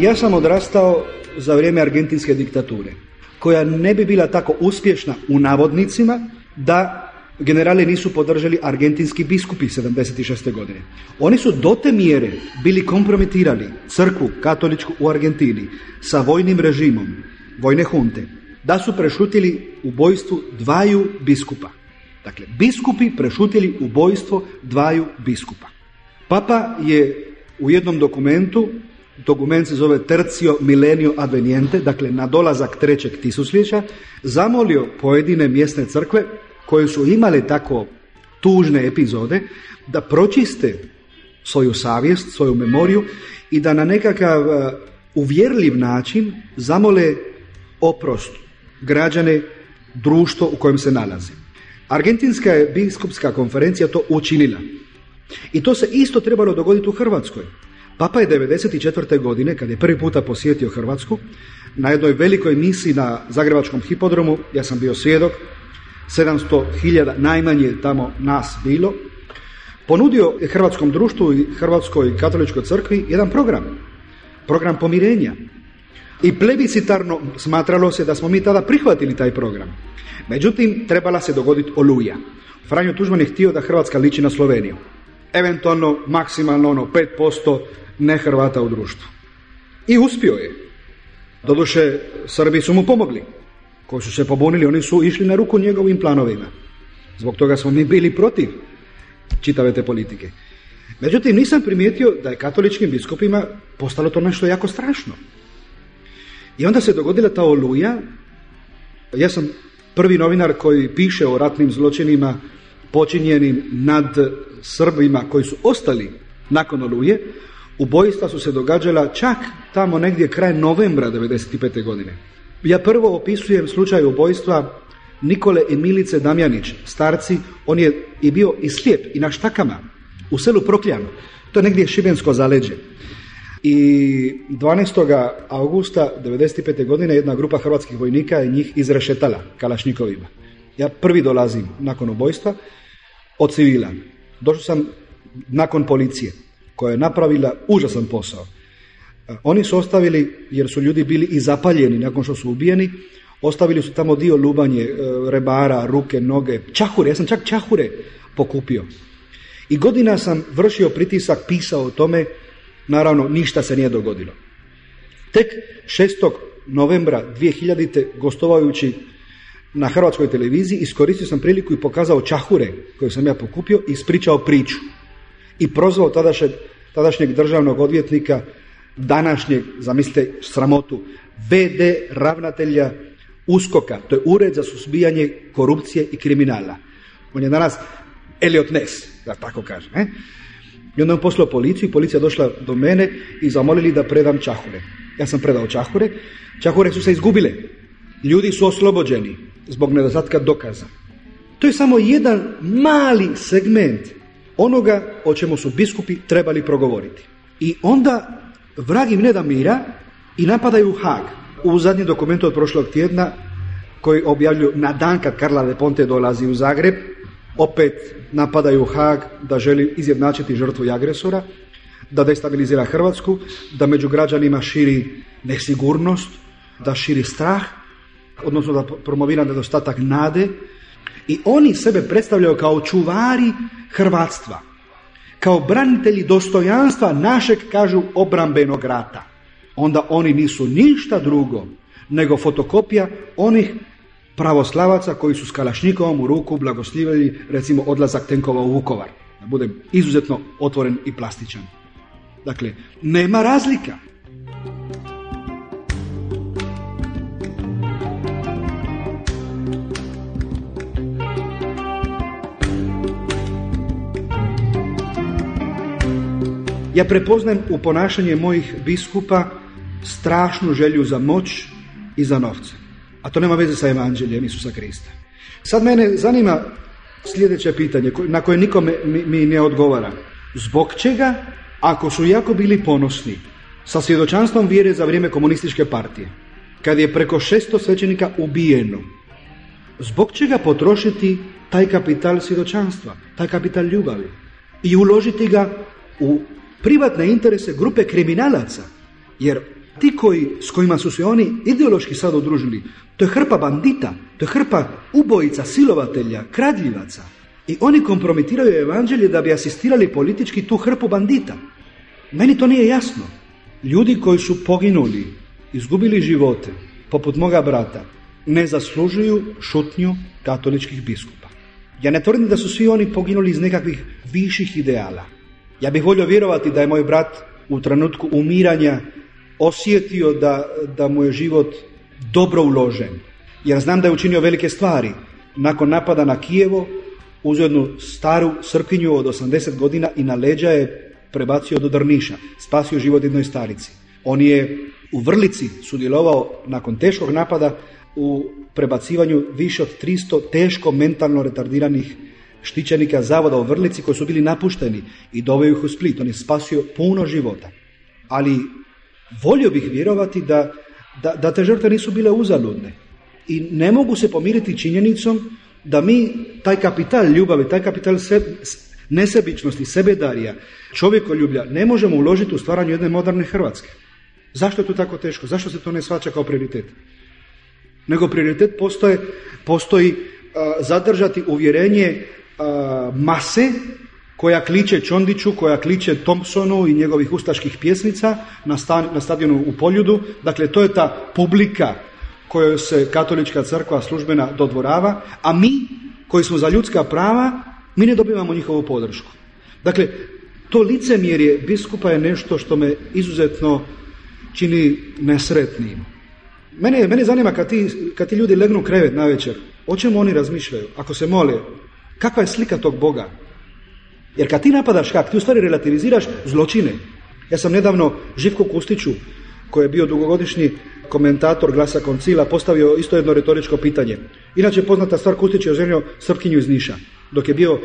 Ja sam odrastao za vrijeme argentinske diktature, koja ne bi bila tako uspješna u navodnicima da generale nisu podržali argentinski biskupi 76. godine. Oni su do te mjere bili kompromitirali crkvu katoličku u Argentini sa vojnim režimom, vojne hunte, da su prešutili ubojstvu dvaju biskupa. Dakle, biskupi prešutili ubojstvo dvaju biskupa. Papa je u jednom dokumentu, dokument se zove Tercio Milenio Adveniente, dakle na dolazak trećeg tisućljeća, zamolio pojedine mjesne crkve koje su imale tako tužne epizode, da pročiste svoju savjest, svoju memoriju i da na nekakav e, uvjerljiv način zamole oprost građane društvo u kojem se nalazi. Argentinska je biskupska konferencija to učinila. I to se isto trebalo dogoditi u Hrvatskoj. Papa je 1994. godine, kad je prvi puta posjetio Hrvatsku, na jednoj velikoj misiji na Zagrebačkom hipodromu, ja sam bio svjedok, 700.000 najmanje tamo nas bilo, ponudio je hrvatskom društvu i hrvatskoj katoličkoj crkvi jedan program, program pomirenja. I plebicitarno smatralo se da smo mi tada prihvatili taj program. Međutim, trebala se dogoditi oluja. Franjo Tužman je htio da Hrvatska liči na Sloveniju. Eventualno, maksimalno ono 5% ne Hrvata u društvu. I uspio je. Doduše, Srbi su mu pomogli koji su se pobunili, oni su išli na ruku njegovim planovima. Zbog toga smo mi bili protiv čitave te politike. Međutim, nisam primijetio da je katoličkim biskupima postalo to nešto jako strašno. I onda se dogodila ta oluja. Ja sam prvi novinar koji piše o ratnim zločinima počinjenim nad Srbima koji su ostali nakon oluje. Ubojstva su se događala čak tamo negdje kraj novembra 1995. godine. Ja prvo opisujem slučaj ubojstva Nikole i Milice Damjanić, starci, on je i bio i slijep i na štakama, u selu Prokljano, to je negdje Šibensko zaleđe. I 12. augusta 1995. godine jedna grupa hrvatskih vojnika je njih izrešetala kalašnjikovima Ja prvi dolazim nakon ubojstva od civila. Došao sam nakon policije koja je napravila užasan posao. Oni su ostavili, jer su ljudi bili i zapaljeni nakon što su ubijeni, ostavili su tamo dio lubanje, e, rebara, ruke, noge, čahure, ja sam čak čahure pokupio. I godina sam vršio pritisak, pisao o tome, naravno ništa se nije dogodilo. Tek 6. novembra 2000. gostovajući na hrvatskoj televiziji iskoristio sam priliku i pokazao čahure koje sam ja pokupio i ispričao priču. I prozvao tadašnjeg, tadašnjeg državnog odvjetnika današnjeg, zamislite, sramotu, VD ravnatelja USKOKA, to je Ured za suzbijanje korupcije i kriminala. On je danas Elliot Ness, da tako kažem. Ne? Eh? I onda je poslao policiju i policija došla do mene i zamolili da predam čahure. Ja sam predao čahure. Čahure su se izgubile. Ljudi su oslobođeni zbog nedostatka dokaza. To je samo jedan mali segment onoga o čemu su biskupi trebali progovoriti. I onda vrag ne da mira i napadaju Hag. U zadnji dokumentu od prošlog tjedna koji objavljuju na dan kad Karla de Ponte dolazi u Zagreb, opet napadaju Hag da želi izjednačiti žrtvu i agresora, da destabilizira Hrvatsku, da među građanima širi nesigurnost, da širi strah, odnosno da promovira nedostatak nade. I oni sebe predstavljaju kao čuvari Hrvatstva kao branitelji dostojanstva našeg, kažu, obrambenog rata. Onda oni nisu ništa drugo nego fotokopija onih pravoslavaca koji su s Kalašnikovom u ruku blagoslivili recimo odlazak tenkova u Vukovar. Da budem izuzetno otvoren i plastičan. Dakle, nema razlika. Ja prepoznajem u ponašanje mojih biskupa strašnu želju za moć i za novce. A to nema veze sa evanđeljem Isusa Krista. Sad mene zanima sljedeće pitanje na koje nikome mi ne odgovara. Zbog čega, ako su jako bili ponosni sa svjedočanstvom vjere za vrijeme komunističke partije, kad je preko 600 svećenika ubijeno, zbog čega potrošiti taj kapital svjedočanstva, taj kapital ljubavi i uložiti ga u privatne interese grupe kriminalaca. Jer ti koji, s kojima su se oni ideološki sad odružili, to je hrpa bandita, to je hrpa ubojica, silovatelja, kradljivaca. I oni kompromitiraju evanđelje da bi asistirali politički tu hrpu bandita. Meni to nije jasno. Ljudi koji su poginuli, izgubili živote, poput moga brata, ne zaslužuju šutnju katoličkih biskupa. Ja ne tvrdim da su svi oni poginuli iz nekakvih viših ideala. Ja bih volio vjerovati da je moj brat u trenutku umiranja osjetio da, da mu je život dobro uložen. Jer znam da je učinio velike stvari. Nakon napada na Kijevo, uz jednu staru srkinju od 80 godina i na leđa je prebacio do Drniša. Spasio život jednoj starici. On je u Vrlici sudjelovao nakon teškog napada u prebacivanju više od 300 teško mentalno retardiranih štićenika zavoda u Vrlici koji su bili napušteni i doveo ih u Split. On je spasio puno života. Ali volio bih vjerovati da, da, da te žrtve nisu bile uzaludne. I ne mogu se pomiriti činjenicom da mi taj kapital ljubavi, taj kapital se, nesebičnosti, sebedarija, čovjekoljublja ne možemo uložiti u stvaranju jedne moderne Hrvatske. Zašto je to tako teško? Zašto se to ne svača kao prioritet? Nego prioritet postoje, postoji zadržati uvjerenje E, mase koja kliče Čondiću, koja kliče Thompsonu i njegovih ustaških pjesnica na, na stadionu u Poljudu. Dakle, to je ta publika kojoj se katolička crkva službena dodvorava, a mi koji smo za ljudska prava, mi ne dobivamo njihovu podršku. Dakle, to licemjerje biskupa je nešto što me izuzetno čini nesretnim. Mene, mene zanima kad ti, kad ti ljudi legnu krevet na večer, o čemu oni razmišljaju? Ako se mole, Kakva je slika tog Boga? Jer kad ti napadaš hak, ti u stvari relativiziraš zločine. Ja sam nedavno Živko Kustiću, koji je bio dugogodišnji komentator glasa koncila, postavio isto jedno retoričko pitanje. Inače, poznata stvar Kustić je oženio Srpkinju iz Niša. Dok je bio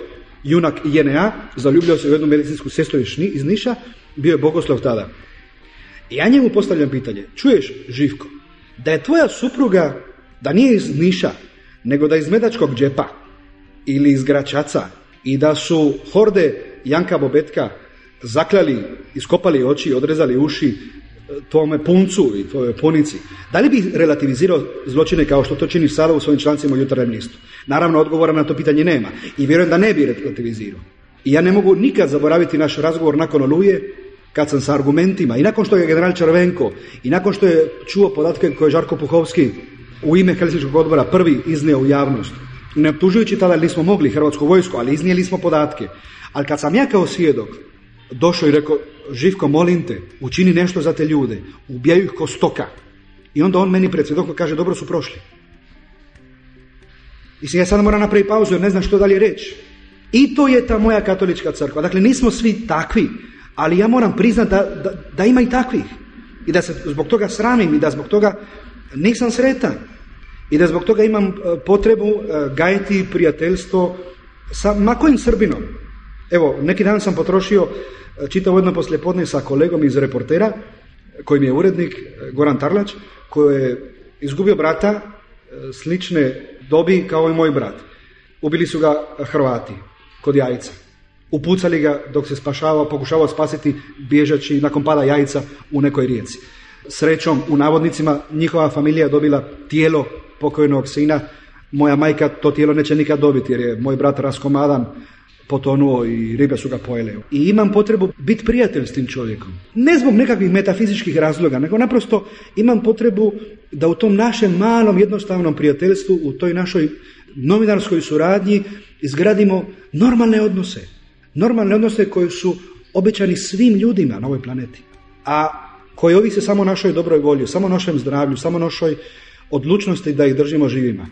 junak INA zaljubljao se u jednu medicinsku sestru iz Niša, bio je bogoslov tada. I ja njemu postavljam pitanje, čuješ Živko, da je tvoja supruga, da nije iz Niša, nego da je iz Medačkog džepa, ili iz Gračaca i da su horde Janka Bobetka zakljali, iskopali oči, odrezali uši e, tome puncu i tome punici. Da li bi relativizirao zločine kao što to čini sada u svojim člancima u jutarnjem listu? Naravno, odgovora na to pitanje nema i vjerujem da ne bi relativizirao. I ja ne mogu nikad zaboraviti naš razgovor nakon Oluje, kad sam sa argumentima i nakon što je general Červenko i nakon što je čuo podatke koje je Žarko Puhovski u ime Helsinčkog odbora prvi iznio u javnost, ne optužujući tada jer nismo mogli Hrvatsku vojsku, ali iznijeli smo podatke. Ali kad sam ja kao svjedok došao i rekao, Živko, molim te, učini nešto za te ljude, ubijaju ih ko stoka. I onda on meni pred svjedokom kaže, dobro su prošli. I ja sad moram napraviti pauzu jer ne znam što dalje reći. I to je ta moja katolička crkva. Dakle, nismo svi takvi, ali ja moram priznati da, da, da ima i takvih. I da se zbog toga sramim i da zbog toga nisam sretan i da zbog toga imam e, potrebu e, gajiti prijateljstvo sa makojim Srbinom. Evo, neki dan sam potrošio e, čitavo jedno poslijepodne sa kolegom iz reportera, kojim je urednik Goran Tarlač, koji je izgubio brata slične dobi kao i moj brat. Ubili su ga Hrvati kod jajca. Upucali ga dok se spašavao, pokušavao spasiti bježači nakon pada jajca u nekoj rijeci. Srećom, u navodnicima, njihova familija dobila tijelo pokojnog sina, moja majka to tijelo neće nikad dobiti jer je moj brat raskomadan potonuo i ribe su ga pojele. I imam potrebu biti prijatelj s tim čovjekom. Ne zbog nekakvih metafizičkih razloga, nego naprosto imam potrebu da u tom našem malom jednostavnom prijateljstvu, u toj našoj novinarskoj suradnji izgradimo normalne odnose. Normalne odnose koji su obećani svim ljudima na ovoj planeti. A koji ovise samo našoj dobroj volji, samo našem zdravlju, samo našoj odlučnosti da ih držimo živima.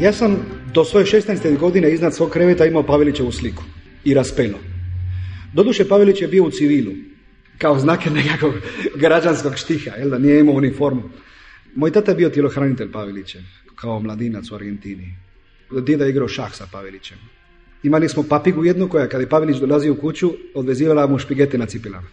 Ja sam do svoje 16. godine iznad svog kreveta imao Pavelićevu sliku i raspelo. Doduše Pavelić je bio u civilu, kao znake nekakvog građanskog štiha, jel da nije imao uniformu. Moj tata je bio tjelohranitelj Pavelićev, kao mladinac u Argentini dida igrao šah sa Pavelićem. Imali smo papigu jednu koja kada je Pavelić dolazio u kuću odvezivala mu špigete na cipilama.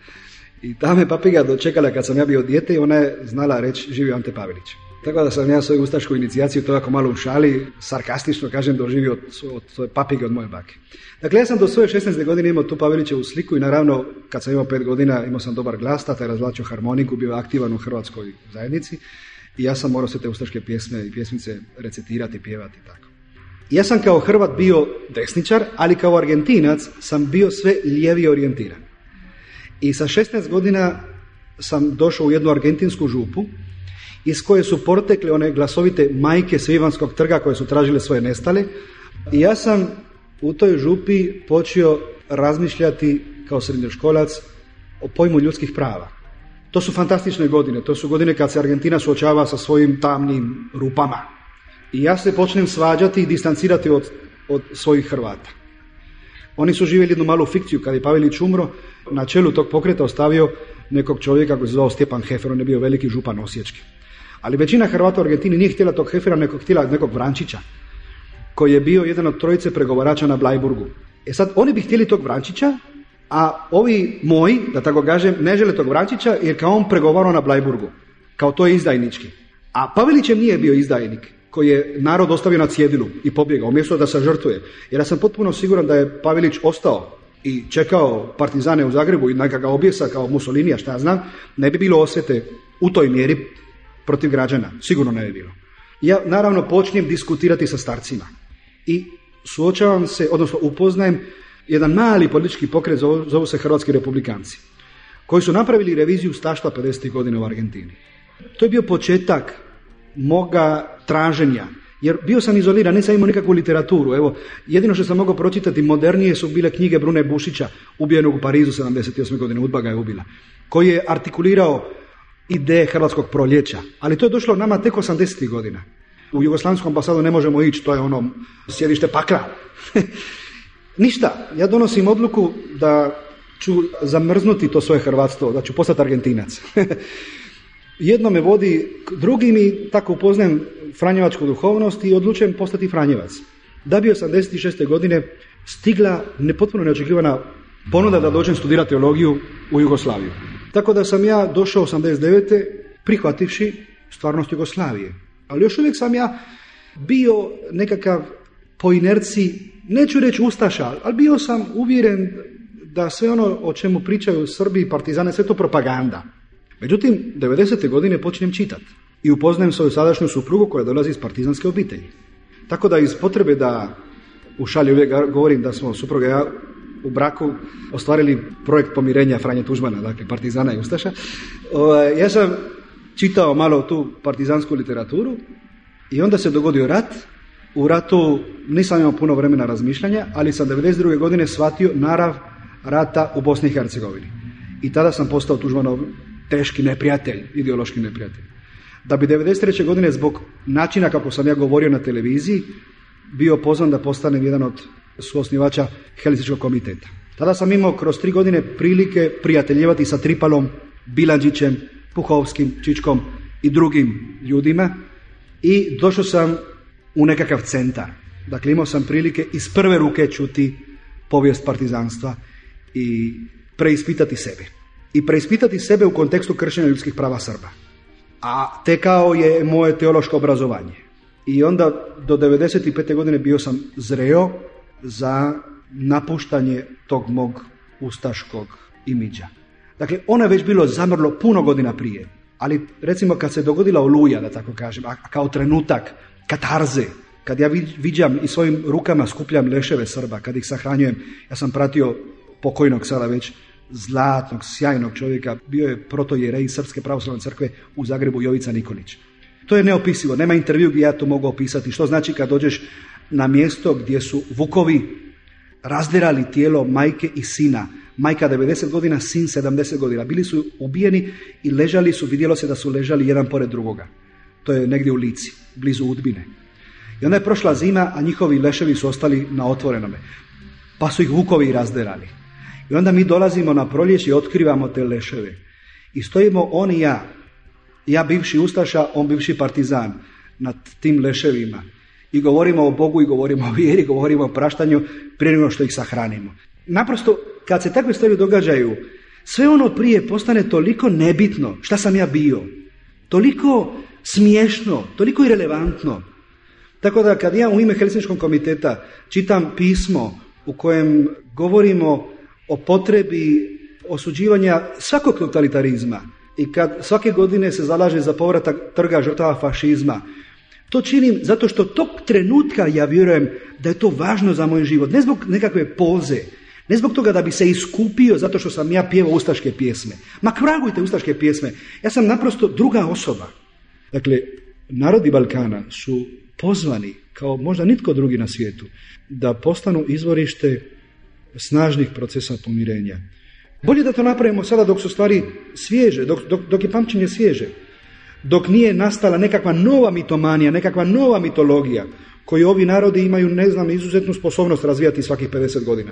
I ta me papiga dočekala kad sam ja bio dijete i ona je znala reći živio Ante Pavelić. Tako da sam ja svoju ustašku inicijaciju to jako malo u šali, sarkastično kažem, doživio od, od svoje papige od moje bake. Dakle, ja sam do svoje 16. godine imao tu Pavelićevu sliku i naravno, kad sam imao pet godina, imao sam dobar glas, tata je razvlačio harmoniku, bio aktivan u hrvatskoj zajednici i ja sam morao sve te ustaške pjesme i pjesmice recitirati, pjevati tako. Ja sam kao Hrvat bio desničar, ali kao Argentinac sam bio sve lijevi orijentiran. I sa 16 godina sam došao u jednu argentinsku župu iz koje su potekle one glasovite majke svivanskog trga koje su tražile svoje nestale. I ja sam u toj župi počeo razmišljati kao srednjoškolac o pojmu ljudskih prava. To su fantastične godine, to su godine kad se Argentina suočava sa svojim tamnim rupama i ja se počnem svađati i distancirati od, od svojih Hrvata. Oni su živjeli jednu malu fikciju. Kad je Pavelić umro, na čelu tog pokreta ostavio nekog čovjeka koji se zvao Stjepan Hefer, on je bio veliki župan Osječki. Ali većina Hrvata u Argentini nije htjela tog Hefera, nego htjela nekog Vrančića, koji je bio jedan od trojice pregovarača na Blajburgu. E sad, oni bi htjeli tog Vrančića, a ovi moji, da tako kažem, ne žele tog Vrančića jer kao on pregovarao na Blajburgu. Kao to je izdajnički. A Pavelićem nije bio izdajnik koji je narod ostavio na cjedilu i pobjegao, umjesto da se žrtvuje. Jer ja sam potpuno siguran da je Pavelić ostao i čekao partizane u Zagrebu i neka ga objesa kao Mussolinija, šta ja znam, ne bi bilo osjete u toj mjeri protiv građana. Sigurno ne bi bilo. Ja naravno počinjem diskutirati sa starcima i suočavam se, odnosno upoznajem jedan mali politički pokret, zovu, se Hrvatski republikanci, koji su napravili reviziju stašta 50. godina u Argentini. To je bio početak moga traženja. Jer bio sam izoliran, nisam imao nikakvu literaturu. Evo, jedino što sam mogao pročitati modernije su bile knjige Brune Bušića, ubijenog u Parizu 78. godine, Udba ga je ubila, koji je artikulirao ideje hrvatskog proljeća. Ali to je došlo nama tek 80. godina. U jugoslavskom ambasadu ne možemo ići, to je ono sjedište pakla. Ništa, ja donosim odluku da ću zamrznuti to svoje hrvatstvo, da ću postati Argentinac. jedno me vodi k drugim i tako upoznajem franjevačku duhovnost i odlučujem postati franjevac. Da bi 86. godine stigla nepotpuno neočekivana ponuda da dođem studirati teologiju u Jugoslaviju. Tako da sam ja došao 89. prihvativši stvarnost Jugoslavije. Ali još uvijek sam ja bio nekakav po inerciji, neću reći ustaša, ali bio sam uvjeren da sve ono o čemu pričaju Srbi i partizane, sve to propaganda. Međutim, 90. godine počinjem čitati i upoznajem svoju sadašnju suprugu koja dolazi iz partizanske obitelji. Tako da iz potrebe da u šalju uvijek govorim da smo supruga ja u braku ostvarili projekt pomirenja Franje Tužmana, dakle partizana i Ustaša. Ovaj, ja sam čitao malo tu partizansku literaturu i onda se dogodio rat. U ratu nisam imao puno vremena razmišljanja, ali sam 92. godine shvatio narav rata u Bosni i Hercegovini. I tada sam postao Tužmanov teški neprijatelj, ideološki neprijatelj. Da bi 1993. godine zbog načina kako sam ja govorio na televiziji bio pozvan da postanem jedan od suosnivača Helsičkog komiteta. Tada sam imao kroz tri godine prilike prijateljevati sa Tripalom, Bilanđićem, Puhovskim, Čičkom i drugim ljudima i došao sam u nekakav centar. Dakle, imao sam prilike iz prve ruke čuti povijest partizanstva i preispitati sebe i preispitati sebe u kontekstu kršenja ljudskih prava Srba. A tekao je moje teološko obrazovanje. I onda do 95. godine bio sam zreo za napuštanje tog mog ustaškog imidža. Dakle, ono je već bilo zamrlo puno godina prije. Ali recimo kad se dogodila oluja, da tako kažem, a kao trenutak katarze, kad ja viđam i svojim rukama skupljam leševe Srba, kad ih sahranjujem, ja sam pratio pokojnog sada već zlatnog, sjajnog čovjeka, bio je protojerej Srpske pravoslavne crkve u Zagrebu Jovica Nikolić. To je neopisivo, nema intervju gdje ja to mogu opisati. Što znači kad dođeš na mjesto gdje su vukovi razdirali tijelo majke i sina. Majka 90 godina, sin 70 godina. Bili su ubijeni i ležali su, vidjelo se da su ležali jedan pored drugoga. To je negdje u Lici, blizu Udbine. I onda je prošla zima, a njihovi leševi su ostali na otvorenome. Pa su ih vukovi razderali. I onda mi dolazimo na proljeć i otkrivamo te leševe. I stojimo on i ja. Ja bivši Ustaša, on bivši partizan nad tim leševima. I govorimo o Bogu i govorimo o vjeri, govorimo o praštanju prije nego što ih sahranimo. Naprosto, kad se takve stvari događaju, sve ono prije postane toliko nebitno šta sam ja bio. Toliko smiješno, toliko irelevantno. Tako da kad ja u ime Helsinčkog komiteta čitam pismo u kojem govorimo o potrebi osuđivanja svakog totalitarizma i kad svake godine se zalaže za povratak trga žrtava fašizma. To činim zato što tog trenutka ja vjerujem da je to važno za moj život. Ne zbog nekakve poze, ne zbog toga da bi se iskupio zato što sam ja pjevao ustaške pjesme. Ma kvragujte ustaške pjesme. Ja sam naprosto druga osoba. Dakle, narodi Balkana su pozvani kao možda nitko drugi na svijetu da postanu izvorište snažnih procesa pomirenja. Bolje da to napravimo sada dok su stvari svježe, dok, dok, je pamćenje svježe, dok nije nastala nekakva nova mitomanija, nekakva nova mitologija koju ovi narodi imaju, ne znam, izuzetnu sposobnost razvijati svakih 50 godina.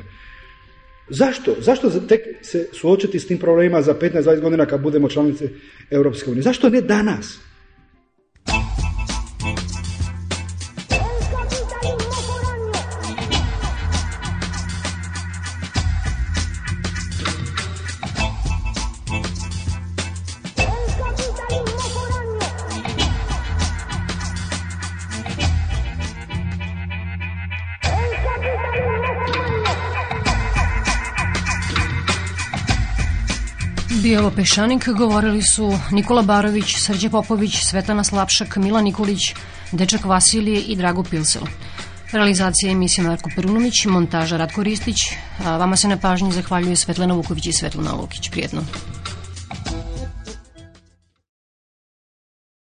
Zašto? Zašto tek se suočiti s tim problemima za 15-20 godina kad budemo članice Europske unije? Zašto ne danas? Evo Pešanik govorili su Nikola Barović, Srđe Popović, Svetlana Slapšak, Mila Nikolić, Dečak Vasilije i Drago Pilsel. Realizacija emisije Marko Perunović, montaža Ratko Ristić. vama se na pažnji zahvaljuje Svetlana Vuković i Svetlana Lukić. Prijetno.